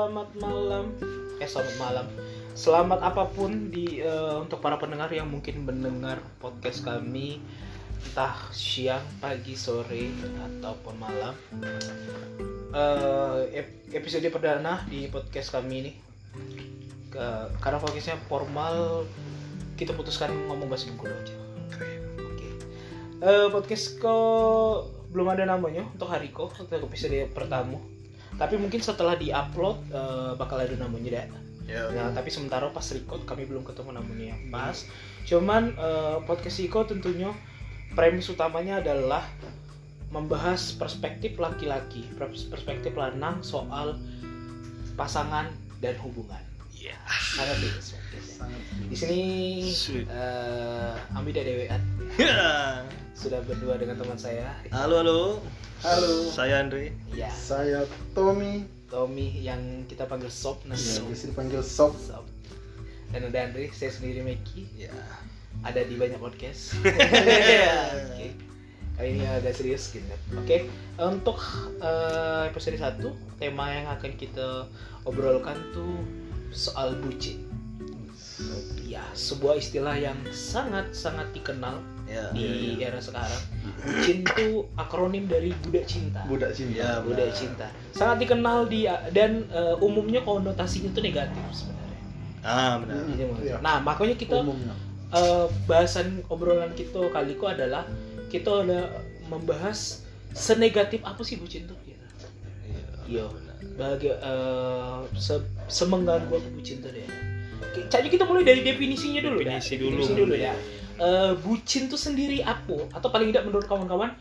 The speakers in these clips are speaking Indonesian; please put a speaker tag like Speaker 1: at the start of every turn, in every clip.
Speaker 1: selamat malam. Eh, selamat malam. Selamat apa pun di eh, untuk para pendengar yang mungkin mendengar podcast kami entah siang, pagi, sore ataupun malam. Ep- episode perdana di podcast kami ini. Ke- karena fokusnya formal, kita putuskan ngomong bahasa Inggris aja. Oke. Eh, podcast kok belum ada namanya untuk hari kok untuk episode pertama. Tapi mungkin setelah diupload eh, bakal ada namanya deh.
Speaker 2: Ya,
Speaker 1: Nah, tapi sementara pas record kami belum ketemu namanya yang pas. Cuman eh, podcast Iko tentunya premis utamanya adalah membahas perspektif laki-laki, pers- perspektif lanang soal pasangan dan hubungan.
Speaker 2: Iya.
Speaker 1: Sangat Di sini
Speaker 2: Sweet.
Speaker 1: eh Amida Dewean sudah berdua dengan teman saya.
Speaker 2: Halo halo.
Speaker 3: Halo.
Speaker 2: Saya Andre.
Speaker 1: Ya,
Speaker 3: saya Tommy
Speaker 1: Tommy yang kita panggil Sob, nah
Speaker 3: ya,
Speaker 1: Sob.
Speaker 3: biasa dipanggil Sob
Speaker 1: Sob. Dan ada Andre, saya sendiri Meki.
Speaker 2: Ya.
Speaker 1: ada di banyak podcast. Oke. Kali ini agak serius gitu. Oke, untuk eh, episode 1 tema yang akan kita obrolkan tuh soal bucin. Ya, sebuah istilah yang sangat-sangat dikenal
Speaker 2: Ya.
Speaker 1: di era sekarang. Bucin itu akronim dari budak cinta.
Speaker 3: budak cinta
Speaker 2: Ya,
Speaker 1: Budak
Speaker 2: benar.
Speaker 1: cinta. Sangat dikenal di dan eh, umumnya konotasinya itu negatif sebenarnya.
Speaker 2: Ah benar.
Speaker 3: Hmm, iya.
Speaker 1: Nah, makanya kita
Speaker 3: umumnya
Speaker 1: eh, bahasan obrolan kita kali itu adalah kita ada membahas senegatif apa sih bucin tuh gitu. Iya. Bahagia eh, se semengganggu apa bucin tuh. Oke, Jadi kita mulai dari definisinya dulu.
Speaker 2: Definisi dulu.
Speaker 1: Definisi dulu ya. Eh, bucin tuh sendiri apa? Atau paling tidak menurut kawan-kawan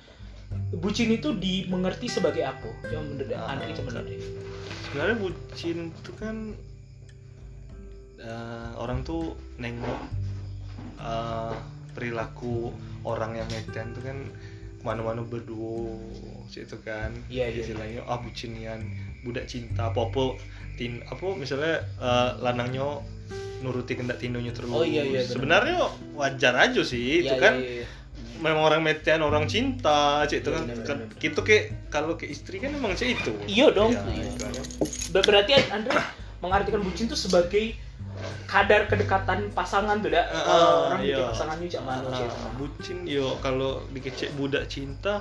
Speaker 1: bucin itu dimengerti sebagai apa? Yang menurut Andri coba Andri.
Speaker 2: Sebenarnya bucin itu kan eh, orang tuh nengok eh, perilaku orang yang meten tuh kan ke mana-mana berdua situ kan
Speaker 1: Iya, iya.
Speaker 2: istilahnya ah bucinian budak cinta apa tin apa misalnya eh, lanangnya nuruti kendak tinonya terus
Speaker 1: Oh, iya, iya, benar.
Speaker 2: sebenarnya wajar aja sih itu
Speaker 1: Iya,
Speaker 2: kan
Speaker 1: iya, iya.
Speaker 2: memang orang meten orang cinta cik itu
Speaker 1: Iya,
Speaker 2: kan, kan
Speaker 1: benar.
Speaker 2: gitu ke kalau ke istri kan emang cik itu
Speaker 1: Iya dong.
Speaker 2: Iya,
Speaker 1: Iya.
Speaker 2: itu kan.
Speaker 1: Ber- Berarti Andre mengartikan bucin itu sebagai kadar kedekatan pasangan tuh dah.
Speaker 2: Ah,
Speaker 1: Eh, orang
Speaker 2: iya.
Speaker 1: pasangannya cak mana
Speaker 2: Ah,
Speaker 1: cik.
Speaker 2: bucin yo kalau dikecek budak cinta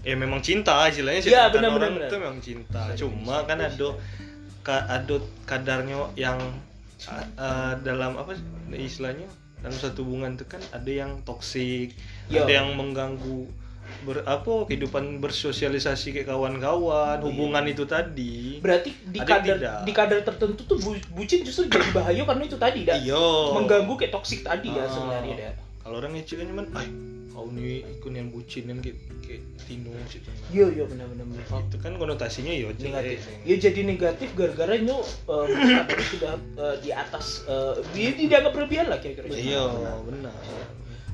Speaker 2: ya memang cinta istilahnya
Speaker 1: Iya,
Speaker 2: cinta
Speaker 1: benar,
Speaker 2: orang
Speaker 1: benar,
Speaker 2: itu memang cinta
Speaker 1: Bisa
Speaker 2: cuma kan ada ka, ada kadarnya yang ah, dalam apa istilahnya dalam satu hubungan itu kan ada yang toksik
Speaker 1: Iya.
Speaker 2: ada yang mengganggu ber apa kehidupan bersosialisasi kayak kawan-kawan hubungan itu tadi
Speaker 1: Berarti di
Speaker 2: Ada
Speaker 1: kadar
Speaker 2: tidak.
Speaker 1: di kadar tertentu tuh bu- bucin justru jadi bahaya karena itu tadi dah.
Speaker 2: iyo
Speaker 1: Mengganggu kayak toksik tadi ya
Speaker 2: Ah.
Speaker 1: sebenarnya dah.
Speaker 2: kalau orang kan cuman ay kau nih ikut yang bucin kan kayak kayak tino gitu
Speaker 1: Iya iya benar benar. benar.
Speaker 2: itu kan konotasinya ya
Speaker 1: negatif.
Speaker 2: jelek.
Speaker 1: Ya jadi negatif gara-gara nyu eh, kadarnya sudah eh, di atas eh, dia dianggap berlebihan lah kira-kira.
Speaker 2: iya benar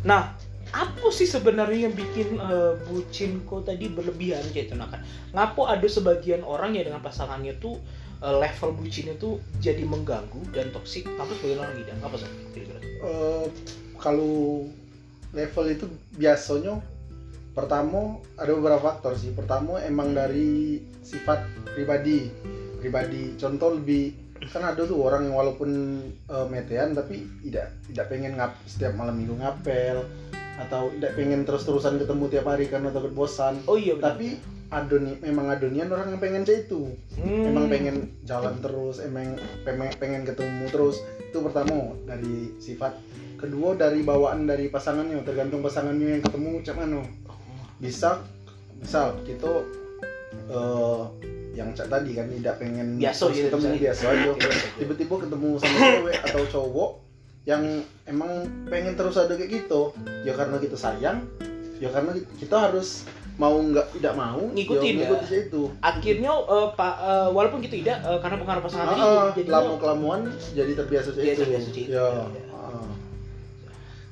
Speaker 1: Nah, apa sih sebenarnya yang bikin eh, bucin kok tadi berlebihan gitu nah kan? Ngapo ada sebagian orang ya dengan pasangannya tuh eh, level bucinnya tuh jadi mengganggu dan toksik. Apa sebagian orang tidak? Apa sih? Kira-kira?
Speaker 3: Eh, kalau level itu biasanya pertama ada beberapa faktor sih. Pertama emang dari sifat pribadi. Pribadi contoh lebih kan ada tuh orang yang walaupun eh, metean tapi tidak tidak pengen ngap setiap malam minggu ngapel atau tidak pengen terus-terusan ketemu tiap hari karena takut bosan.
Speaker 1: Oh iya
Speaker 3: tapi ada nih memang ada nian orang yang pengen kayak itu.
Speaker 1: Hmm.
Speaker 3: emang pengen jalan terus emang pengen pengen ketemu terus. Itu pertama dari sifat kedua dari bawaan dari pasangannya tergantung pasangannya yang ketemu cak mana bisa misal kita eh, yang cak tadi kan tidak pengen
Speaker 1: Biasa
Speaker 3: terus
Speaker 1: gitu,
Speaker 3: ketemu
Speaker 1: misalnya.
Speaker 3: biasa aja
Speaker 1: Biasa.
Speaker 3: tiba-tiba ketemu sama cewek atau cowok yang emang pengen terus ada kayak gitu ya karena kita sayang ya karena kita harus mau nggak tidak mau
Speaker 1: Ngikutin ya.
Speaker 3: ya ngikutin itu
Speaker 1: Akhirnya eh, pak eh, walaupun kita tidak eh, karena pengaruh pasangan tadi
Speaker 3: Ah,
Speaker 1: jadi
Speaker 3: lama kelamuan jadi terbiasa
Speaker 1: Iya,
Speaker 3: itu.
Speaker 1: terbiasa itu.
Speaker 3: Ya.
Speaker 1: Ya.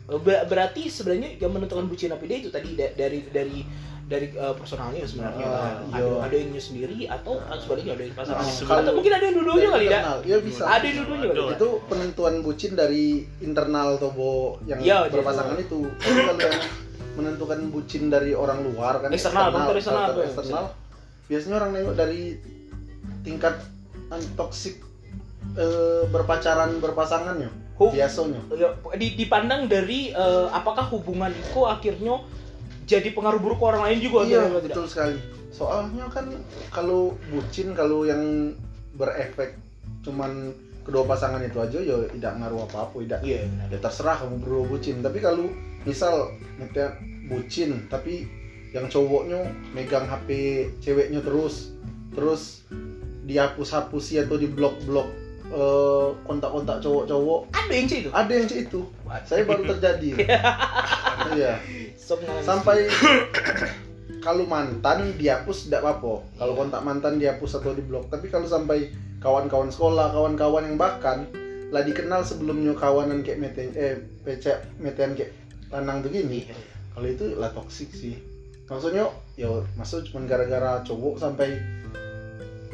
Speaker 1: Eh, ber- berarti sebenarnya yang menentukan bucin apa dia itu tadi da- dari dari dari eh, personalnya sebenarnya
Speaker 3: Ah,
Speaker 1: ada
Speaker 3: iya.
Speaker 1: ada yang sendiri atau sebaliknya ada yang pasangan
Speaker 3: Ah,
Speaker 1: atau
Speaker 3: kalau-
Speaker 1: mungkin ada yang dua-duanya kali ya
Speaker 3: ya bisa.
Speaker 1: ada yang dua-duanya kali
Speaker 2: Ada.
Speaker 3: Itu penentuan bucin dari internal tobo yang
Speaker 1: jadi-
Speaker 3: berpasangan itu. Kalau yang menentukan bucin dari orang luar kan
Speaker 1: Eksternal, apa ya?
Speaker 3: eksternal. Biasanya orang nengok dari tingkat an- toksik eh, berpacaran berpasangannya biasanya
Speaker 1: Ya, di, dipandang dari eh, apakah hubungan itu akhirnya jadi pengaruh buruk ke orang lain juga
Speaker 3: iya
Speaker 1: atau tidak?
Speaker 3: betul sekali soalnya kan kalau bucin kalau yang berefek cuman kedua pasangan itu aja ya tidak ngaruh apa apa tidak
Speaker 1: Iya, benar.
Speaker 3: ya terserah kamu berdua bucin tapi kalau misal ngetek bucin tapi yang cowoknya megang HP ceweknya terus terus dihapus-hapusi atau di blok-blok eh, kontak-kontak cowok-cowok.
Speaker 1: Ada yang itu.
Speaker 3: ada yang itu. Saya baru terjadi. Iya.
Speaker 1: So, mengalami-
Speaker 3: sampai kalau mantan dihapus tidak apa-apa. Kalau kontak mantan dihapus atau di blok tapi kalau sampai kawan-kawan sekolah kawan-kawan yang bahkan lah dikenal sebelumnya kawanan kayak meten eh pecah meten kayak lanang begini
Speaker 1: Iya.
Speaker 3: kalau itu lah toksik sih. Maksudnya ya maksud cuma gara-gara cowok sampai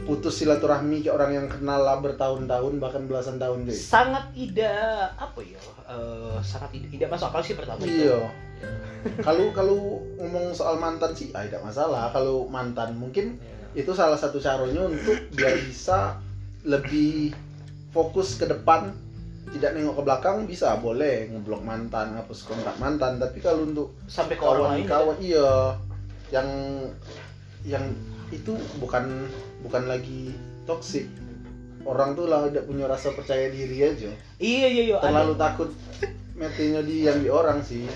Speaker 3: putus silaturahmi kayak orang yang kenal lah bertahun-tahun bahkan belasan tahun deh
Speaker 1: sangat tidak apa ya eh, sangat tidak, tidak masuk akal sih pertama itu.
Speaker 3: Iya. Kalau kalau ngomong soal mantan sih, ah, tidak masalah. Kalau mantan mungkin
Speaker 1: Iya.
Speaker 3: itu salah satu caranya untuk biar bisa lebih fokus ke depan, tidak nengok ke belakang bisa boleh ngeblok mantan, hapus kontak mantan. Tapi kalau untuk
Speaker 1: sampai ke orang lain
Speaker 3: kawan-kawan iya yang yang itu bukan bukan lagi toksik. Orang tuh lah tidak punya rasa percaya diri aja.
Speaker 1: iya iya iya ada.
Speaker 3: Terlalu takut metenya di yang di orang sih.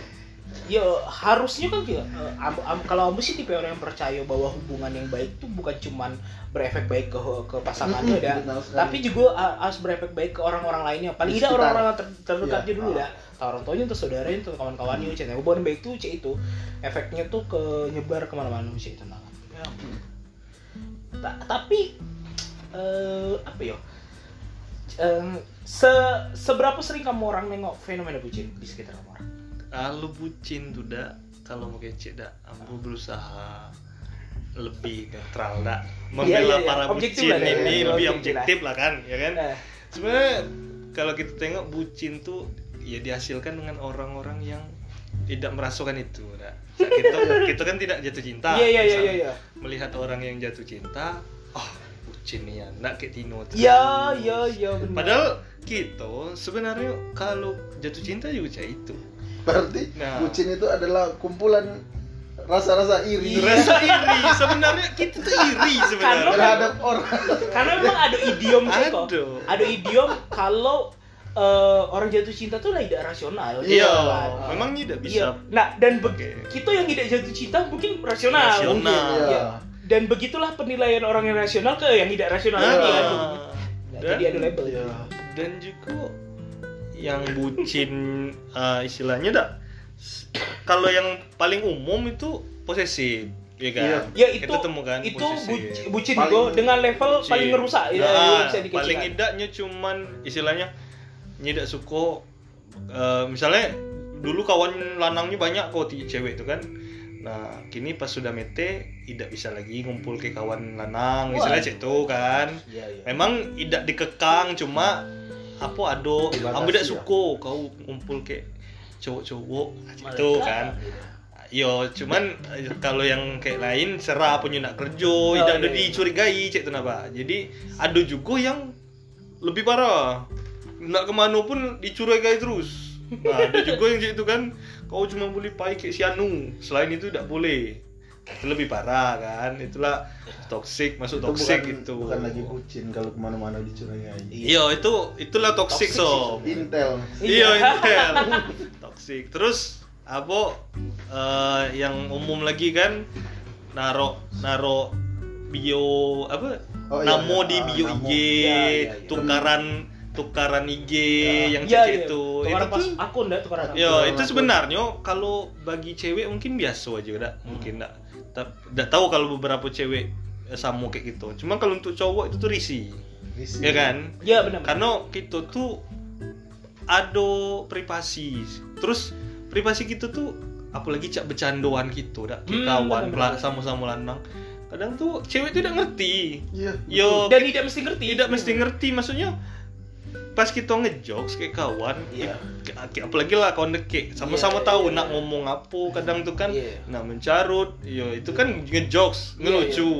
Speaker 1: ya harusnya kan gitu am- am- kalau Ambu sih tipe orang yang percaya bahwa hubungan yang baik tuh bukan cuman berefek baik ke ke pasangannya
Speaker 3: Mm-mm,
Speaker 1: ya tapi juga harus berefek baik ke orang-orang lainnya paling tidak orang-orang ter- terdekatnya
Speaker 3: Iya.
Speaker 1: dulu ya Ke orang tuanya untuk saudaranya untuk kawan-kawannya cek hubungan baik tuh cek itu efeknya tuh ke nyebar ke mana-mana cek itu nah ya. Ta- tapi eh apa ya Eh, se seberapa sering kamu orang nengok fenomena bucin di sekitar kamu orang?
Speaker 2: Kalau bucin tuh dak. Kalau mau kece dak aku berusaha lebih netral dak. Membela
Speaker 1: iya, iya.
Speaker 2: para
Speaker 1: Objektif
Speaker 2: bucin
Speaker 1: lah,
Speaker 2: ini
Speaker 1: ya,
Speaker 2: lebih
Speaker 1: objektif lah.
Speaker 2: objektif lah kan ya kan?
Speaker 1: Eh,
Speaker 2: sebenarnya kalau kita tengok bucin tuh ya dihasilkan dengan orang-orang yang tidak merasakan itu dak. kita kita kan tidak jatuh cinta
Speaker 1: Iya iya iya iya. iya.
Speaker 2: melihat orang yang jatuh cinta oh bucin nih anak kayak Tino.
Speaker 1: Iya iya iya benar.
Speaker 2: padahal kita sebenarnya kalau jatuh cinta juga kayak itu
Speaker 3: Berarti
Speaker 2: Nah.
Speaker 3: bucin itu adalah kumpulan rasa-rasa iri
Speaker 2: rasa iri sebenarnya kita tuh iri sebenarnya
Speaker 1: Karena-
Speaker 3: terhadap orang.
Speaker 1: karena memang ada idiom sih kok.
Speaker 2: Ada
Speaker 1: idiom kalau eh, orang jatuh cinta tuh lah tidak rasional.
Speaker 2: iya
Speaker 1: gitu kan.
Speaker 2: memang tidak
Speaker 1: Iya.
Speaker 2: bisa
Speaker 1: Nah, dan be-
Speaker 2: Oke.
Speaker 1: kita yang tidak jatuh cinta mungkin rasional.
Speaker 2: Rasional.
Speaker 3: Mungkin,
Speaker 1: Iya.
Speaker 3: iya.
Speaker 1: Dan begitulah penilaian orang yang rasional ke yang tidak rasional
Speaker 2: Nah,
Speaker 1: kan. Nah,
Speaker 2: dan,
Speaker 1: jadi ada label
Speaker 3: Iya.
Speaker 2: dan juga yang bucin eh, istilahnya dak kalau yang paling umum itu posesif ya kan
Speaker 3: Iya.
Speaker 1: Ya itu
Speaker 2: kita temukan
Speaker 1: itu
Speaker 2: posesif.
Speaker 1: bucin
Speaker 3: Paling-
Speaker 1: juga dengan level
Speaker 2: Bucin.
Speaker 1: paling ngerusak ya,
Speaker 2: Nah,
Speaker 1: yang bisa dikecilkan.
Speaker 2: paling idaknya cuman istilahnya nyidak suko eh, misalnya dulu kawan lanangnya banyak kok ti- cewek itu kan nah kini pas sudah mete tidak bisa lagi ngumpul ke kawan lanang istilahnya cek itu kan
Speaker 1: Iya, iya.
Speaker 2: memang tidak dikekang cuma apa ado ambil tidak
Speaker 3: ya.
Speaker 2: suko kau ngumpul ke cowok-cowok
Speaker 1: Malah
Speaker 2: itu kan Yo, cuman eh, kalau yang kayak lain serah punya nak kerja,
Speaker 1: Oh,
Speaker 2: tidak ada
Speaker 1: iya, iya.
Speaker 2: dicurigai cek kenapa. Jadi ada juga yang lebih parah. Nak ke mana pun dicurigai terus. Nah, ada juga yang cek itu kan, kau cuma boleh pai kayak si Anu, selain itu tidak boleh. Itu lebih parah kan, itulah toxic masuk
Speaker 3: Itu
Speaker 2: toxic
Speaker 3: bukan,
Speaker 2: itu.
Speaker 3: bukan lagi bucin kalau ke mana-mana dicurigai.
Speaker 2: Iya, itu itulah toxic,
Speaker 1: Toxic
Speaker 2: sob.
Speaker 3: Intel.
Speaker 2: Iya,
Speaker 1: Iya.
Speaker 2: Intel. Toxic. Terus apa eh, yang umum lagi kan naro naro bio apa
Speaker 3: Oh, iya,
Speaker 2: namo
Speaker 3: iya.
Speaker 2: di
Speaker 3: Ah,
Speaker 2: bio
Speaker 3: namo.
Speaker 2: IG,
Speaker 1: Iya, iya, iya.
Speaker 2: tukaran tukaran IG yang
Speaker 1: Iya,
Speaker 2: cek
Speaker 1: iya.
Speaker 2: itu.
Speaker 1: Tukaran
Speaker 2: itu
Speaker 1: pas
Speaker 2: tuh
Speaker 1: akun dah tukaran akun.
Speaker 2: Ya, itu sebenarnya kalau bagi cewek mungkin biasa aja, dak. Mungkin dak. Tidak tahu kalau beberapa cewek eh, sama kayak gitu. Cuma kalau untuk cowok itu tuh risih.
Speaker 3: Risih.
Speaker 2: Ya kan?
Speaker 1: Iya benar.
Speaker 2: karena kita tuh ada privasi terus privasi kita tuh apalagi cak bercandaan gitu dak
Speaker 1: Hmm,
Speaker 2: kawan sama-sama lanang kadang tuh cewek tuh tidak ngerti
Speaker 3: Iya.
Speaker 2: yo
Speaker 1: Dan tidak mesti ngerti.
Speaker 2: tidak mesti ngerti maksudnya pas kita ngejokes kayak kawan
Speaker 1: Iya.
Speaker 2: kayak- kayak apalagi lah kawan deket sama-sama
Speaker 1: Iya,
Speaker 2: tahu
Speaker 1: iya,
Speaker 2: nak
Speaker 1: iya.
Speaker 2: ngomong apa kadang tuh kan
Speaker 1: Iya.
Speaker 2: nak mencarut yo itu kan ngejokes
Speaker 1: Iya,
Speaker 2: ngelucu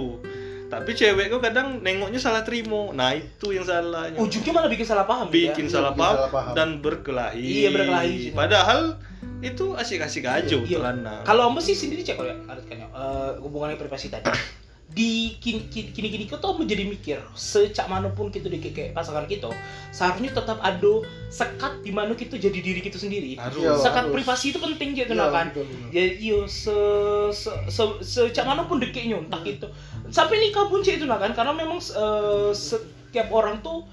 Speaker 2: tapi cewek kok kadang nengoknya salah terima nah itu yang salahnya
Speaker 1: ujungnya malah bikin salah paham
Speaker 2: bikin
Speaker 1: ya.
Speaker 2: salah
Speaker 3: bikin
Speaker 2: paham,
Speaker 3: salah paham.
Speaker 2: dan berkelahi
Speaker 1: Iya, berkelahi sih.
Speaker 2: padahal itu asik-asik aja
Speaker 1: Iya.
Speaker 2: celana
Speaker 1: kalau ambo sih sendiri cek ya Arit kan ya eh, hubungannya privasi tadi di kini kini kini, kini kita menjadi mikir secak mana pun kita di kayak pasangan kita seharusnya tetap ada sekat di mana kita jadi diri kita sendiri.
Speaker 2: Harus.
Speaker 3: Iya.
Speaker 1: sekat
Speaker 3: harus.
Speaker 1: privasi itu penting gitu
Speaker 3: Iya,
Speaker 1: kan ya iyo se se se secak mana pun dekiknya entah itu. Sampai nikah pun itu nah kan? Karena memang eh, setiap orang tuh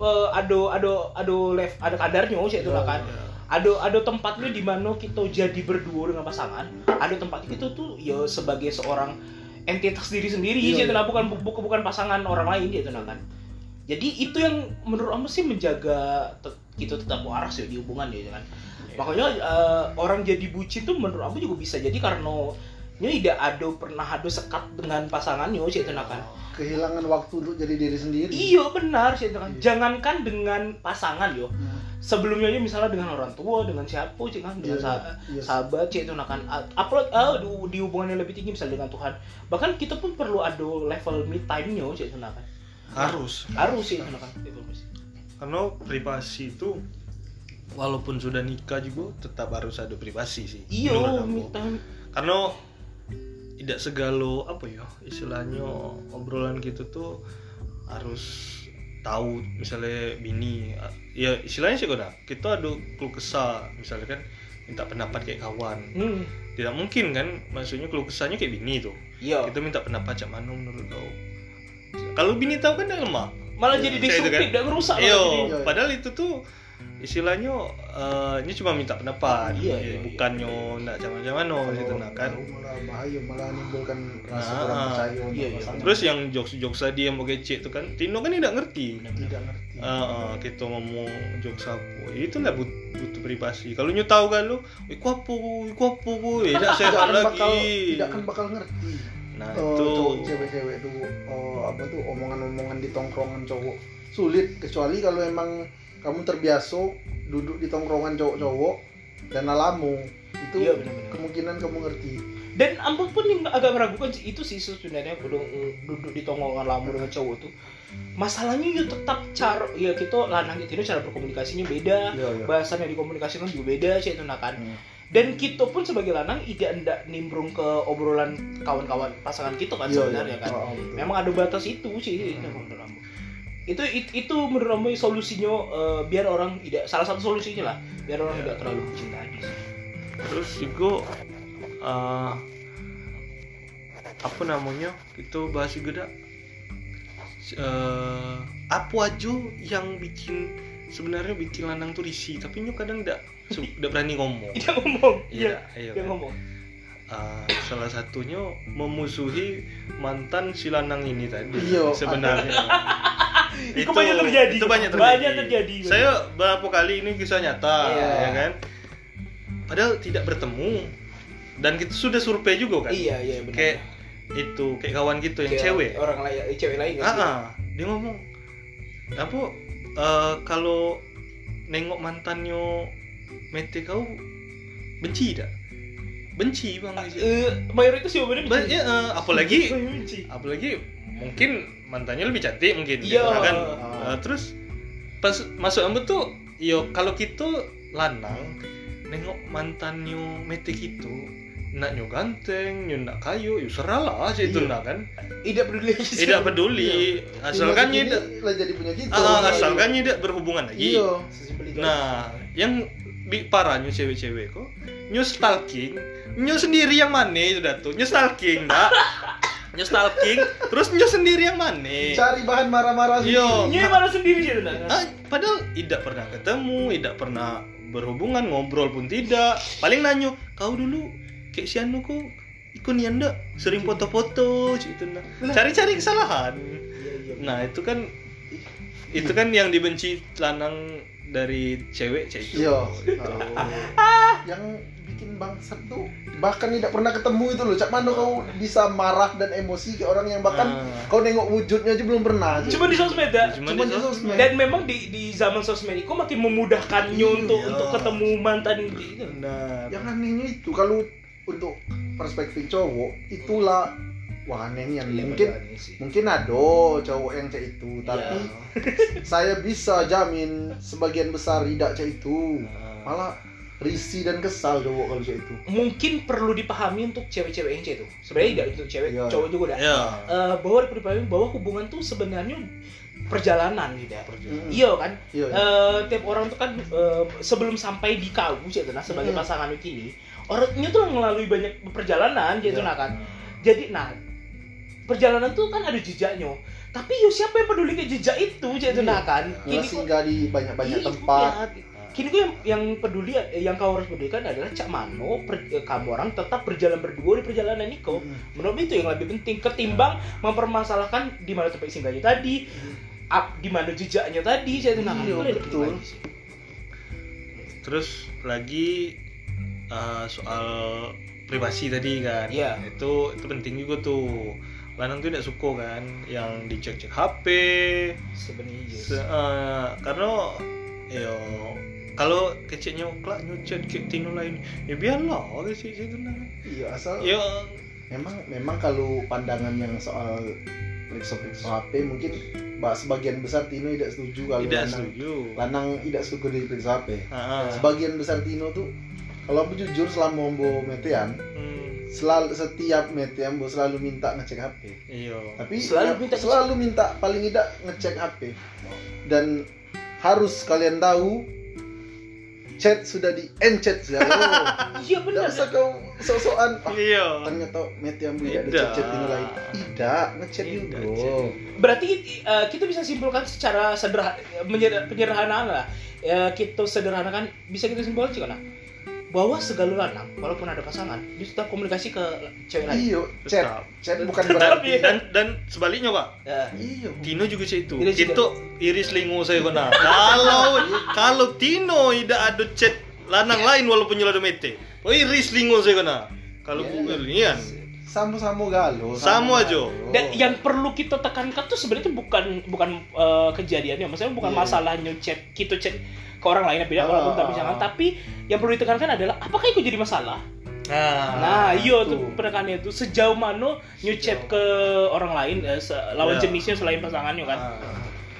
Speaker 1: eh, ada ada ada lev ada kadarnya cek itu nah kan? ada ada tempatnya di mana kita jadi berdua dengan pasangan. Ada tempat itu tuh ya sebagai seorang entitas diri sendiri
Speaker 3: Iya,
Speaker 1: gitu
Speaker 3: iya.
Speaker 1: nah bukan bukan bukan pasangan orang lain gitu nah kan. Jadi itu yang menurut aku sih menjaga te- kita tetap waras ya di hubungan gitu kan. Makanya eh, orang jadi bucin tuh menurut aku juga bisa jadi karena nya tidak ada pernah ada sekat dengan pasangannya sih itu kan?
Speaker 3: Kehilangan waktu untuk jadi diri sendiri.
Speaker 1: Iya benar sih itu kan.
Speaker 3: Iya.
Speaker 1: jangankan dengan pasangan yo.
Speaker 3: Hmm.
Speaker 1: sebelumnya aja misalnya dengan orang tua dengan siapa sih kan? Dengan
Speaker 3: Iya, iya.
Speaker 1: sahabat sih itu kan. Apalagi ah, di, di hubungan yang lebih tinggi misalnya dengan Tuhan. Bahkan kita pun perlu ada level me time nya sih itu kan.
Speaker 2: Harus.
Speaker 1: Harus sih itu kan. Itu Mas.
Speaker 2: karena privasi itu walaupun sudah nikah juga tetap harus ada privasi sih
Speaker 1: iya
Speaker 2: karena tidak segalo apa ya istilahnya obrolan gitu tuh harus tahu misalnya bini ya istilahnya sih udah kita ada keluh kesah misalnya kan minta pendapat kayak kawan
Speaker 1: hmm.
Speaker 2: tidak mungkin kan maksudnya keluh kesahnya kayak bini tuh
Speaker 1: iya
Speaker 2: kita minta pendapat cak mana menurut kau kalau bini tahu kan lemah
Speaker 1: malah jadi
Speaker 2: Kayak itu
Speaker 1: destruktif
Speaker 2: kan.
Speaker 1: dan ngerusak malah
Speaker 2: Iyo,
Speaker 1: jadi.
Speaker 3: Iya.
Speaker 2: padahal itu tuh istilahnya eh, ini cuma minta pendapat.
Speaker 1: Iya,
Speaker 2: Ya,
Speaker 1: iya, iya.
Speaker 2: bukannya ndak macam-macam gitu nah kan.
Speaker 3: Kalau malah bahaya malah menimbulkan rasa
Speaker 2: Nah,
Speaker 3: kurang percaya untuk
Speaker 1: iya, iya.
Speaker 2: terus yang jokes jokes tadi yang mau gecek tuh kan Tino kan tidak ngerti.
Speaker 3: Tidak ngerti.
Speaker 2: Eh, eh, kita ngomong jokes apa. Itu lah but, butuh privasi. Kalau nyu tahu kan lu iku apa iku apa gue tidak sehat lagi
Speaker 3: bakal tidak akan bakal ngerti.
Speaker 2: Nah
Speaker 3: Eh,
Speaker 2: itu.
Speaker 3: cewek-cewek tuh eh, apa tuh omongan-omongan di tongkrongan cowok sulit. Kecuali kalau emang kamu terbiasa duduk di tongkrongan cowok-cowok dan alamu itu
Speaker 1: Iya, benar-benar.
Speaker 3: kemungkinan kamu ngerti
Speaker 1: dan ampun pun yang agak meragukan sih, itu sih sebenarnya udah mm, duduk di tongkrongan lama dengan cowok tuh masalahnya ya tetap cara ya kita lanang itu cara berkomunikasinya beda
Speaker 3: Iya, iya.
Speaker 1: bahasan yang dikomunikasikan juga beda sih itu nah kan
Speaker 3: Hmm.
Speaker 1: dan kita pun sebagai lanang tidak ndak nimbrung ke obrolan kawan-kawan pasangan kita kan
Speaker 3: Iya,
Speaker 1: sebenarnya
Speaker 3: iya.
Speaker 1: kan
Speaker 3: Oh, betul.
Speaker 1: memang ada batas itu sih aku. Itu itu, itu menurut aku solusinya eh, biar orang tidak salah satu solusinya lah. Biar orang tidak terlalu cinta sih.
Speaker 2: terus juga eh, apa namanya? Itu bahas juga dah. Eh, apa aja yang bikin sebenarnya bikin lanang tuh risih? Tapi nyu kadang tidak tidak berani ngomong.
Speaker 1: Dia ngomong.
Speaker 2: Iya,
Speaker 1: iya
Speaker 2: kan?
Speaker 1: ngomong.
Speaker 2: Eh, salah satunya memusuhi mantan si lanang ini tadi
Speaker 3: Iya,
Speaker 2: sebenarnya
Speaker 1: itu, banyak terjadi.
Speaker 2: itu banyak terjadi,
Speaker 1: banyak terjadi
Speaker 2: saya beberapa kali ini kisah nyata
Speaker 1: Iya.
Speaker 2: ya kan? Padahal tidak bertemu. Dan kita sudah survei juga kan?
Speaker 1: Iya iya benar.
Speaker 2: Kayak itu kayak kawan gitu yang
Speaker 1: Kayak
Speaker 2: cewek.
Speaker 1: orang lain cewek lain
Speaker 2: ah, ah. dia ngomong apa eh, kalau nengok mantannya mete kau benci tidak benci bang.
Speaker 1: Eh, mayoritas
Speaker 2: Ba-
Speaker 1: benci.
Speaker 2: ya, eh, apalagi
Speaker 1: benci.
Speaker 2: apalagi mungkin mantannya lebih cantik mungkin
Speaker 1: Iya.
Speaker 2: gitu kan
Speaker 3: Ah.
Speaker 2: Eh, terus pas masuk ambil tuh yo kalau kita lanang nengok mantannya mete gitu nak nyo ganteng nyo nak kayu yo seralah aja itu
Speaker 3: Iya.
Speaker 2: nak kan.
Speaker 1: Tidak peduli. Sih.
Speaker 2: tidak peduli. Asalkan
Speaker 3: Ini
Speaker 2: tidak
Speaker 3: lah jadi punya kita
Speaker 2: ah,
Speaker 1: iya,
Speaker 2: asalkan tidak berhubungan lagi.
Speaker 3: Iya
Speaker 2: nah yang bi- parahnya cewek-cewek kok nyo stalking nyo sendiri yang mana itu tuh? Nyo stalking dak nyo stalking terus nyo sendiri yang mana
Speaker 3: cari bahan marah-marah
Speaker 2: Iya.
Speaker 3: sendiri.
Speaker 1: Ini malah sendiri sih nah.
Speaker 2: Ah, padahal tidak pernah ketemu, tidak pernah berhubungan, ngobrol pun tidak. Paling nanyo, kau dulu kayak si Anu kok ikut nih anda sering foto-foto gitu nah. Cari-cari kesalahan.
Speaker 1: Iya, iya.
Speaker 2: Nah, itu kan itu kan yang dibenci lanang dari cewek cewek itu.
Speaker 3: Iya.
Speaker 2: Itu.
Speaker 3: yang bikin bangsat tuh bahkan tidak pernah ketemu itu loh cak mana kau bisa marah dan emosi ke orang yang bahkan
Speaker 2: Ah.
Speaker 3: kau nengok wujudnya aja belum pernah
Speaker 1: Cuma di sosmed ya.
Speaker 2: Cuma
Speaker 3: Cuma
Speaker 2: di
Speaker 3: di
Speaker 2: sosmed.
Speaker 3: sosmed.
Speaker 1: Dan memang di di zaman sosmed itu makin memudahkannya
Speaker 3: Iya.
Speaker 1: untuk untuk ketemu mantan gitu.
Speaker 2: Benar.
Speaker 3: yang anehnya itu kalau untuk perspektif cowok itulah wah aneh yang
Speaker 1: Iya,
Speaker 3: mungkin mungkin ada cowok yang cek itu tapi
Speaker 1: Iya.
Speaker 3: saya bisa jamin sebagian besar tidak cek itu
Speaker 1: Nah.
Speaker 3: malah risih dan kesal cowok kalau cek itu.
Speaker 1: Mungkin perlu dipahami untuk cewek-cewek yang cewek itu. Sebenarnya tidak untuk cewek
Speaker 3: Iya.
Speaker 1: cowok juga dah
Speaker 2: ya
Speaker 1: Eh, bahwa perlu dipahami bahwa hubungan tuh sebenarnya perjalanan gitu ya.
Speaker 3: Mm.
Speaker 1: iya kan?
Speaker 3: Iya
Speaker 1: Eh, tiap orang tuh kan eh, sebelum sampai di kau gitu nah sebagai
Speaker 3: Hmm.
Speaker 1: pasangan kini orangnya tuh melalui banyak perjalanan gitu
Speaker 3: Iya.
Speaker 1: nah kan. Jadi nah perjalanan tuh kan ada jejaknya. Tapi yo siapa yang peduli ke jejak itu gitu nah kan?
Speaker 3: Iya,
Speaker 1: kini
Speaker 3: singgah di banyak-banyak
Speaker 1: Iya,
Speaker 3: tempat.
Speaker 1: iya. Kini gue yang yang peduli eh, yang kau harus pedulikan adalah cak mano per- eh, kamu orang tetap berjalan berdua di perjalanan Niko
Speaker 3: Mm.
Speaker 1: menurut itu yang lebih penting ketimbang mempermasalahkan di mana tempat singgahnya tadi up di mana jejaknya tadi saya tuh nah,
Speaker 3: Iya,
Speaker 1: itu
Speaker 3: betul.
Speaker 1: lagi sih.
Speaker 2: terus lagi uh, soal privasi tadi kan
Speaker 1: Iya.
Speaker 2: itu itu penting juga tuh lanang tuh tidak suka kan yang dicek cek HP
Speaker 1: sebenarnya iya
Speaker 2: Se- uh, karena yo kalau kecilnya kelak nyucet kayak tino lain. Ya biarlah kecil itu nah
Speaker 3: iya asal
Speaker 2: ya.
Speaker 3: memang memang kalau pandangan yang soal periksa-periksa HP mungkin bah, sebagian besar Tino tidak setuju kalau
Speaker 2: tidak
Speaker 3: lanang,
Speaker 2: setuju.
Speaker 3: Lanang tidak suka diperiksa HP
Speaker 2: Ah,
Speaker 3: sebagian besar Tino tuh kalau aku jujur selama Ombo metean
Speaker 2: hmm,
Speaker 3: selalu setiap metean Ombo selalu minta ngecek HP
Speaker 2: iya.
Speaker 3: Tapi
Speaker 1: Selalu
Speaker 3: ya,
Speaker 1: minta
Speaker 3: selalu minta paling tidak ngecek HP dan harus kalian tahu chat sudah di encet sudah oh,
Speaker 1: iya
Speaker 3: tidak
Speaker 1: benar
Speaker 3: usah kau sok-sokan. Ah,
Speaker 2: iya.
Speaker 3: ternyata metean tidak ada
Speaker 2: Tidak.
Speaker 3: chat-chat Tino lain. Tidak
Speaker 2: Tidak,
Speaker 3: juga.
Speaker 2: chat.
Speaker 1: berarti eh, kita bisa simpulkan secara sederhana penyederhanaan lah. Ya kita sederhanakan bisa kita simpulkan sih karena bahwa segala lanang walaupun ada pasangan dia tetap komunikasi ke cewek lain
Speaker 3: iyo chat chat bukan
Speaker 1: Tetap,
Speaker 3: berarti
Speaker 1: iya.
Speaker 2: dan dan sebaliknya pak
Speaker 1: Ya.
Speaker 3: iyo
Speaker 2: Tino juga chat itu. Itu iris lingo saya kena. kalau kalau Tino tidak ada chat lanang lain walaupun ada mete. Oh iris lingo saya kena. Kalau
Speaker 3: Iya.
Speaker 2: Google ini kan
Speaker 3: sama-sama galau
Speaker 2: Sama aja.
Speaker 1: Dan yang perlu kita tekankan tuh sebenarnya bukan bukan eh, kejadiannya, maksudnya bukan
Speaker 3: Iya.
Speaker 1: masalahnya chat kita chat ke orang lain beda
Speaker 3: Ah.
Speaker 1: walaupun tapi jangan tapi yang perlu ditekankan adalah apakah itu jadi masalah?
Speaker 2: Nah,
Speaker 1: Nah,
Speaker 3: itu.
Speaker 1: tuh penekanannya itu sejauh mana new chat ke orang lain eh, se- lawan
Speaker 2: Iya.
Speaker 1: jenisnya selain pasangannya kan.
Speaker 3: Ah.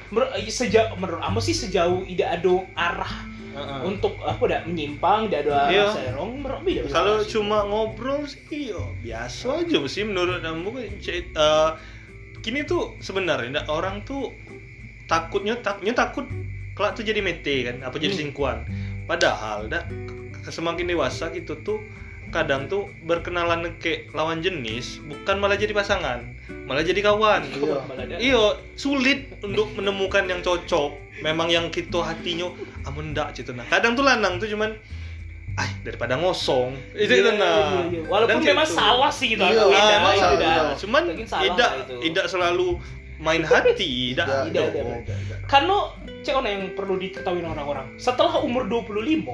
Speaker 1: Menurut sejauh menurut Amo sih sejauh tidak ada arah
Speaker 2: Heeh.
Speaker 1: untuk apa dah menyimpang, tidak ada
Speaker 2: Iya.
Speaker 1: serong, menurut Amo tidak
Speaker 2: kalau cuma ngobrol sih yo biasa aja sih menurut kamu chat eh, kini tuh sebenarnya orang tuh takutnya takutnya takut kelak tuh jadi mete kan apa jadi
Speaker 1: Hmm.
Speaker 2: selingkuhan padahal dak ke- semakin dewasa gitu tuh kadang tuh berkenalan ke lawan jenis bukan malah jadi pasangan malah jadi kawan
Speaker 3: Iya.
Speaker 2: Iyo sulit untuk menemukan yang cocok memang yang kita hatinya amun ndak gitu nah kadang tuh lanang tuh cuman ay daripada ngosong itu
Speaker 1: Iya,
Speaker 2: itu nah
Speaker 1: iya, iya. Walaupun memang
Speaker 2: gitu.
Speaker 1: salah sih gitu.
Speaker 3: Iya,
Speaker 1: aku
Speaker 3: ah,
Speaker 1: tidak,
Speaker 3: iya,
Speaker 1: tidak.
Speaker 3: iya.
Speaker 2: cuman
Speaker 1: salah
Speaker 2: tidak tidak selalu main hati tidak
Speaker 3: Tidak.
Speaker 1: Karena cek yang perlu diketahui orang-orang. Setelah umur 25,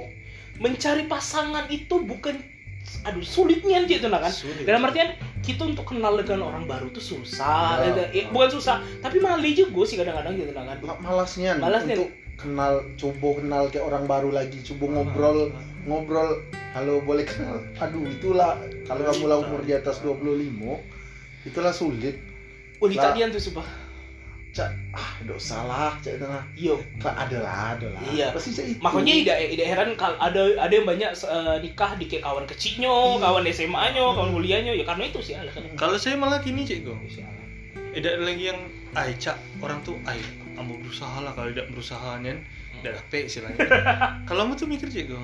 Speaker 1: mencari pasangan itu bukan aduh sulitnya gitu nah kan.
Speaker 2: Sulit.
Speaker 1: Dalam artian kita untuk kenal dengan orang baru tuh susah.
Speaker 3: Ya.
Speaker 1: bukan susah, tapi malah juga sih kadang-kadang gitu nah kan.
Speaker 3: Ma- malasnya
Speaker 1: Malasnya.
Speaker 3: untuk kenal coba kenal kayak orang baru lagi coba ngobrol ngobrol halo boleh kenal aduh itulah kalau kamu lah umur di atas 25 itulah sulit
Speaker 1: Uli
Speaker 3: Lah.
Speaker 1: tadian tuh sumpah.
Speaker 3: Cak ah udah salah cak itu nah
Speaker 1: Iya.
Speaker 3: Kak, ada lah ada lah.
Speaker 1: Iya.
Speaker 3: pasti cak itu.
Speaker 1: Makanya tidak tidak heran kalau ada ada yang banyak eh, nikah di kayak kawan kecilnya, kawan SMA-nya, kawan kuliahnya. Ya karena itu sih alasannya.
Speaker 2: kalau saya malah gini cek go
Speaker 1: Sialan.
Speaker 2: tidak ada lagi yang ay cak orang tuh ay kamu berusaha lah kalau tidak berusaha nen. Tidak dapet istilahnya kalau kamu tuh mikir cek go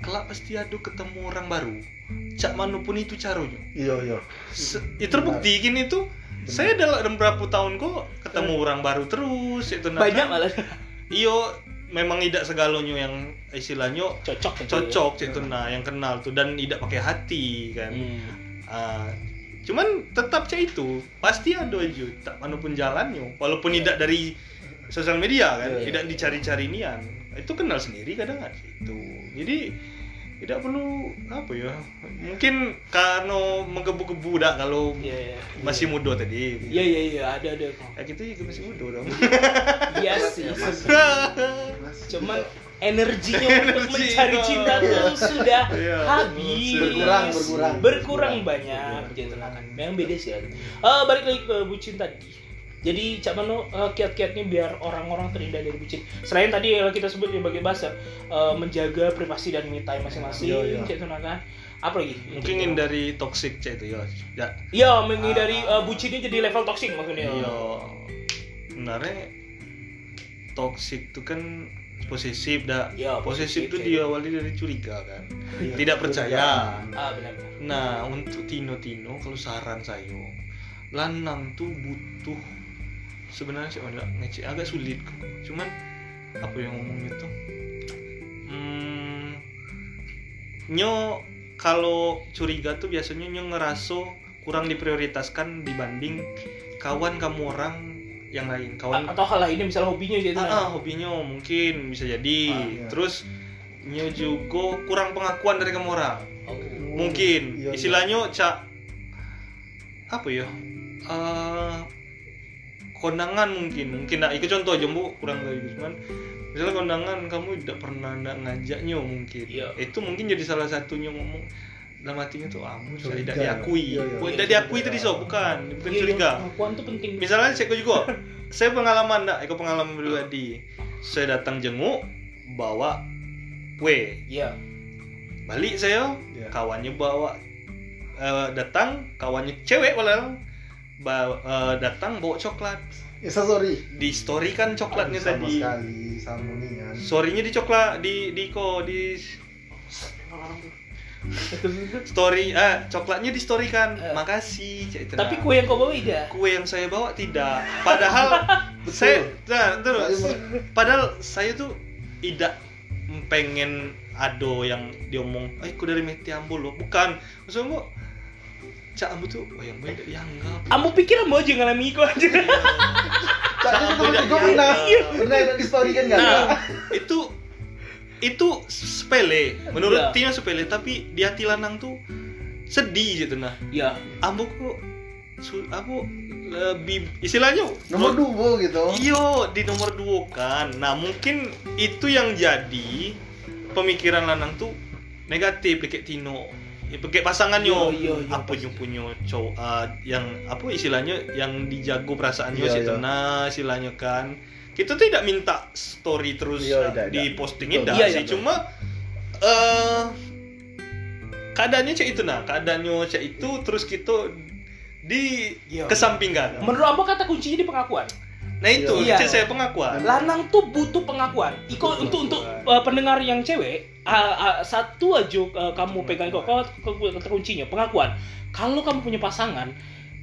Speaker 2: kelak pasti ada ketemu orang baru. Cak mana pun itu caranya
Speaker 3: iya iya.
Speaker 2: Se- ya terbukti gini tuh saya dalam berapa tahun kok ketemu orang baru terus itu nah,
Speaker 1: Banyak malah.
Speaker 2: Iyo memang tidak segalanya yang istilahnya
Speaker 1: cocok
Speaker 2: cocok itu nah yang kenal tuh dan tidak pakai hati kan.
Speaker 1: Hmm.
Speaker 2: Ah, cuman tetap cek itu pasti ada aja tak mana pun jalannya. Walaupun tidak dari sosial media kan.
Speaker 3: Iya, iya.
Speaker 2: tidak dicari-cari nian. Itu kenal sendiri kadang ada itu. Jadi tidak perlu apa ya mungkin karena menggebu-gebu dah kalau
Speaker 1: Iya, iya.
Speaker 2: masih muda tadi
Speaker 1: Iya, iya, iya, ada ada.
Speaker 2: ya kita juga masih muda dong
Speaker 1: Iya sih.
Speaker 3: Mas.
Speaker 1: Cuman energinya untuk
Speaker 2: Energi,
Speaker 1: mencari
Speaker 2: oh.
Speaker 1: cinta tuh sudah
Speaker 2: Iya.
Speaker 1: habis
Speaker 3: Berkurang, berkurang.
Speaker 1: berkurang banyak gitu kan memang beda sih ya. Eh, balik lagi ke bucin tadi jadi Cak Mano eh, kiat-kiatnya biar orang-orang terhindar dari bucin selain tadi yang kita sebut sebagai bahasa eh, menjaga privasi dan me time masing-masing
Speaker 3: Iya, iya.
Speaker 1: Cak Tuna kan apa lagi
Speaker 2: Mungkin hindari toxic cek itu ya. Ya.
Speaker 1: Iya, menghindari eh, bucinnya jadi level toxic maksudnya.
Speaker 2: Iya. Sebenarnya toxic itu kan posesif dah.
Speaker 1: Iya,
Speaker 2: posesif itu
Speaker 1: ya.
Speaker 2: diawali dari curiga kan.
Speaker 3: Iya.
Speaker 2: Tidak percaya.
Speaker 1: Ah, benar-benar.
Speaker 2: Nah, untuk Tino-Tino kalau saran saya, lanang tuh butuh sebenarnya sih agak ngecek agak sulit. Cuman apa yang ngomongnya tuh? Hmm, nyo kalau curiga tuh biasanya nyo ngeraso kurang diprioritaskan dibanding kawan kamu orang yang lain. Kawan
Speaker 1: A- atau hal lainnya misalnya hobinya gitu.
Speaker 2: Ah, ah, hobinya mungkin bisa jadi.
Speaker 3: Ah, iya.
Speaker 2: Terus nyo juga kurang pengakuan dari kamu orang
Speaker 1: Oh.
Speaker 2: mungkin
Speaker 3: Iya, iya.
Speaker 2: istilahnya cak apa ya Eh, kondangan mungkin mungkin nah, itu contoh aja bu kurang lebih cuman misalnya kondangan kamu tidak pernah nggak ngajaknya mungkin.
Speaker 1: Iya.
Speaker 2: itu mungkin jadi salah satunya ngomong dalam hatinya tuh ah saya
Speaker 3: Curiga.
Speaker 2: tidak diakui.
Speaker 3: Iya, iya.
Speaker 2: Bukan
Speaker 1: Iya,
Speaker 2: tidak diakui tadi so bukan. Bukan
Speaker 1: Iya,
Speaker 2: curiga.
Speaker 1: Pengakuan tuh penting.
Speaker 2: misalnya saya juga. Saya pengalaman enggak itu pengalaman pribadi saya datang jenguk bawa kue
Speaker 1: Iya.
Speaker 2: balik saya
Speaker 3: Iya.
Speaker 2: kawannya bawa eh, datang kawannya cewek walau ba- eh, datang bawa coklat
Speaker 3: Ya sorry.
Speaker 2: di story kan coklatnya
Speaker 3: sama
Speaker 2: tadi
Speaker 3: sekali sama nian.
Speaker 2: storynya di coklat di di ko di story ah coklatnya di story kan
Speaker 1: Eh.
Speaker 2: makasih cek itu
Speaker 1: Tapi kue yang kau bawa tidak.
Speaker 2: kue yang saya bawa tidak padahal
Speaker 3: Betul.
Speaker 2: saya nah, terus padahal saya tuh tidak pengen ado yang diomong eh aku dari Meti Ambo loh bukan maksudnya gua cak Ambo tuh oh yang baik dianggap
Speaker 1: Kamu pikir kamu aja ngalami itu aja.
Speaker 3: Cak,
Speaker 2: beda
Speaker 3: gue pernah,
Speaker 2: iya.
Speaker 3: pernah ada di story kan nggak?
Speaker 2: nah itu itu sepele menurut
Speaker 1: Iya.
Speaker 2: Tina sepele tapi di hati lanang tuh sedih gitu nah
Speaker 1: Ya.
Speaker 2: Ambo kok su, aku lebih istilahnya
Speaker 3: Nomor dua gitu.
Speaker 2: Iyo di nomor dua kan. Nah mungkin itu yang jadi pemikiran lanang tuh negatif kayak Tino. Ya, pakai pasangannya.
Speaker 1: Iya, iya, iya,
Speaker 2: apa yang punya cowok ah, yang apa istilahnya yang dijago
Speaker 3: Iya,
Speaker 2: situ.
Speaker 3: iya.
Speaker 2: Nah istilahnya kan kita tidak minta story terus
Speaker 3: Iya, tidak,
Speaker 2: di
Speaker 3: Betul.
Speaker 2: dah
Speaker 1: Iya,
Speaker 2: sih.
Speaker 1: iya,
Speaker 2: Cuma eh keadaannya cek itu nah keadaannya cek itu terus kita di
Speaker 1: Iya.
Speaker 2: kesampingkan.
Speaker 1: Menurut apa kata kuncinya di pengakuan?
Speaker 2: Nah itu,
Speaker 1: Iya.
Speaker 2: saya pengakuan.
Speaker 1: Lanang tuh butuh pengakuan. Iko
Speaker 2: Butuh
Speaker 1: untuk untuk uh, pendengar yang cewek, uh, uh, satu aja uh, kamu pegang kok kau kuncinya pengakuan. Kalau kamu punya pasangan,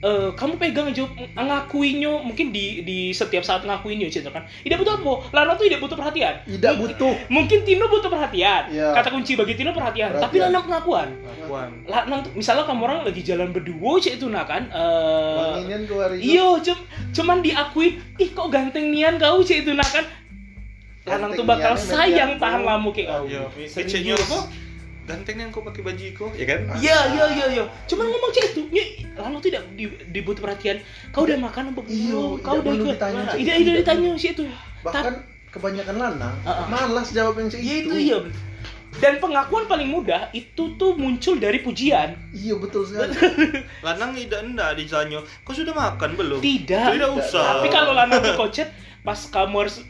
Speaker 1: uh, kamu pegang aja ngakuinya mungkin di di setiap saat ngakuinya gitu kan. Tidak butuh apa? Lanang tuh tidak butuh perhatian.
Speaker 3: Tidak butuh.
Speaker 1: Mungkin Tino butuh perhatian.
Speaker 3: Iya.
Speaker 1: Kata kunci bagi Tino perhatian.
Speaker 3: Perhatian.
Speaker 1: Tapi lanang pengakuan.
Speaker 2: Pengakuan.
Speaker 1: Tuh misalnya kamu orang lagi jalan berdua cek itu nah kan. Uh,
Speaker 3: keluar itu.
Speaker 1: Iya, cum cuman diakuin, ih kok ganteng nian kau cek itu nah kan. Lanang tuh bakal sayang tahan lama kayak kau.
Speaker 2: Iya,
Speaker 1: Serius.
Speaker 2: Ganteng yang kau pakai baju kau, ya kan?
Speaker 1: Iya, iya, iya, iya. Cuman ngomong cek itu, lanang tuh tidak di, dibutuh perhatian. Kau udah makan apa belum?
Speaker 3: Iya,
Speaker 1: Kau udah ikut.
Speaker 3: ditanya, Cek.
Speaker 1: Tidak, tidak ditanya sih itu.
Speaker 3: Bahkan kebanyakan lanang
Speaker 1: Ah, ah.
Speaker 3: malas jawab yang
Speaker 1: Iya
Speaker 3: itu.
Speaker 1: itu iya. Dan pengakuan paling mudah itu tuh muncul dari pujian.
Speaker 3: Iya betul sekali.
Speaker 2: Lanang tidak enggak ditanya, kau sudah makan belum?
Speaker 1: Tidak.
Speaker 2: Tidak usah.
Speaker 1: Tapi kalau lanang tuh kocet pas kamu harus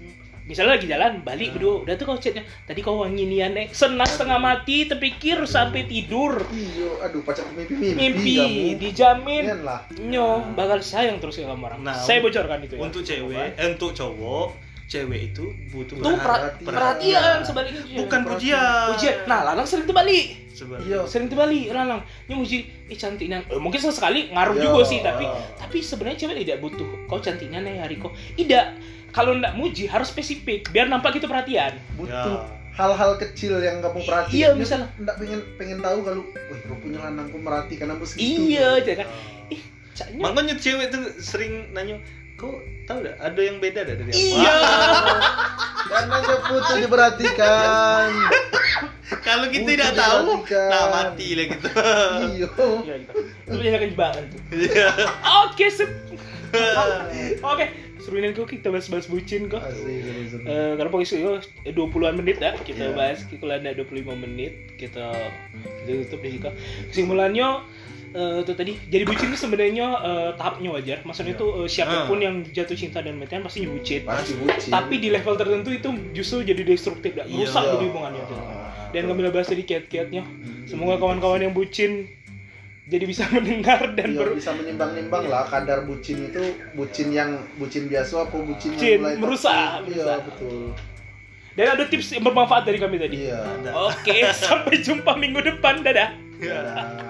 Speaker 1: misalnya lagi jalan balik berdua udah tuh kocetnya tadi kau wangi nian nek senang setengah mati terpikir sampai tidur
Speaker 3: Iya, aduh pacar mimpi mimpi.
Speaker 1: mimpi
Speaker 3: kamu.
Speaker 1: dijamin
Speaker 3: Nian lah.
Speaker 1: nyo bakal sayang terus kamu orang
Speaker 2: Nah,
Speaker 1: saya bocorkan itu ya
Speaker 2: Untuk cewek, eh, untuk cowok, cewek itu butuh
Speaker 1: itu
Speaker 3: Perhatian.
Speaker 1: perhatian sebaliknya
Speaker 2: bukan pujian.
Speaker 1: pujian nah lanang sering terbalik.
Speaker 3: Iya.
Speaker 1: sering terbalik lanang nyo muji eh cantiknya eh, mungkin sesekali ngaruh
Speaker 3: Iya.
Speaker 1: juga sih tapi tapi sebenarnya cewek tidak butuh kau cantiknya nih hari kau tidak kalau ndak muji harus spesifik biar nampak itu perhatian
Speaker 3: Butuh
Speaker 2: Ya.
Speaker 3: hal-hal kecil yang kamu perhatiin.
Speaker 1: Iya, misalnya.
Speaker 3: Enggak pengen pengen tahu kalau, kau punya lanang kau merhatikan apa segitu.
Speaker 1: iya jadi kan ih caknya
Speaker 2: Makanya cewek tuh sering nanya, kau tahu gak ada yang beda dah dari aku?
Speaker 1: iya
Speaker 3: Karena dia butuh diperhatikan.
Speaker 2: Kalau kita tidak tahu, nah mati lah gitu.
Speaker 3: Iya.
Speaker 1: Iya, gitu. itu banyak jebakan tuh
Speaker 2: Iya.
Speaker 1: oke sip oke seruin kok kita bahas-bahas bucin kok.
Speaker 3: Seru-seru.
Speaker 1: Eh, karena pokoknya yo 20-an menit dah kita
Speaker 3: Iya.
Speaker 1: bahas ada 25 menit kita kita tutup di situ. Kesimpulannya eh, itu tadi jadi bucin itu sebenarnya eh, tahapnya wajar. Maksudnya
Speaker 3: Iya.
Speaker 1: itu eh, siapa pun
Speaker 2: Ah.
Speaker 1: yang jatuh cinta dan matian pasti bucin.
Speaker 3: Pasti bucin.
Speaker 1: Tapi di level tertentu itu justru jadi destruktif, dah.
Speaker 2: Iya.
Speaker 1: rusak jadi hubungannya.
Speaker 3: Ah.
Speaker 1: Dan ngambil bahas dari kiat-kiatnya. Semoga kawan-kawan yang bucin jadi bisa mendengar dan
Speaker 3: Iya, bisa menimbang-nimbang lah kadar bucin itu bucin yang bucin biasa apa bucin,
Speaker 1: Bucin,
Speaker 3: yang mulai
Speaker 1: merusak.
Speaker 3: Iya,
Speaker 1: merusak.
Speaker 3: betul.
Speaker 1: dan ada tips yang bermanfaat dari kami tadi.
Speaker 3: Iya.
Speaker 1: Oke, sampai jumpa minggu depan. Dadah.
Speaker 3: Dadah.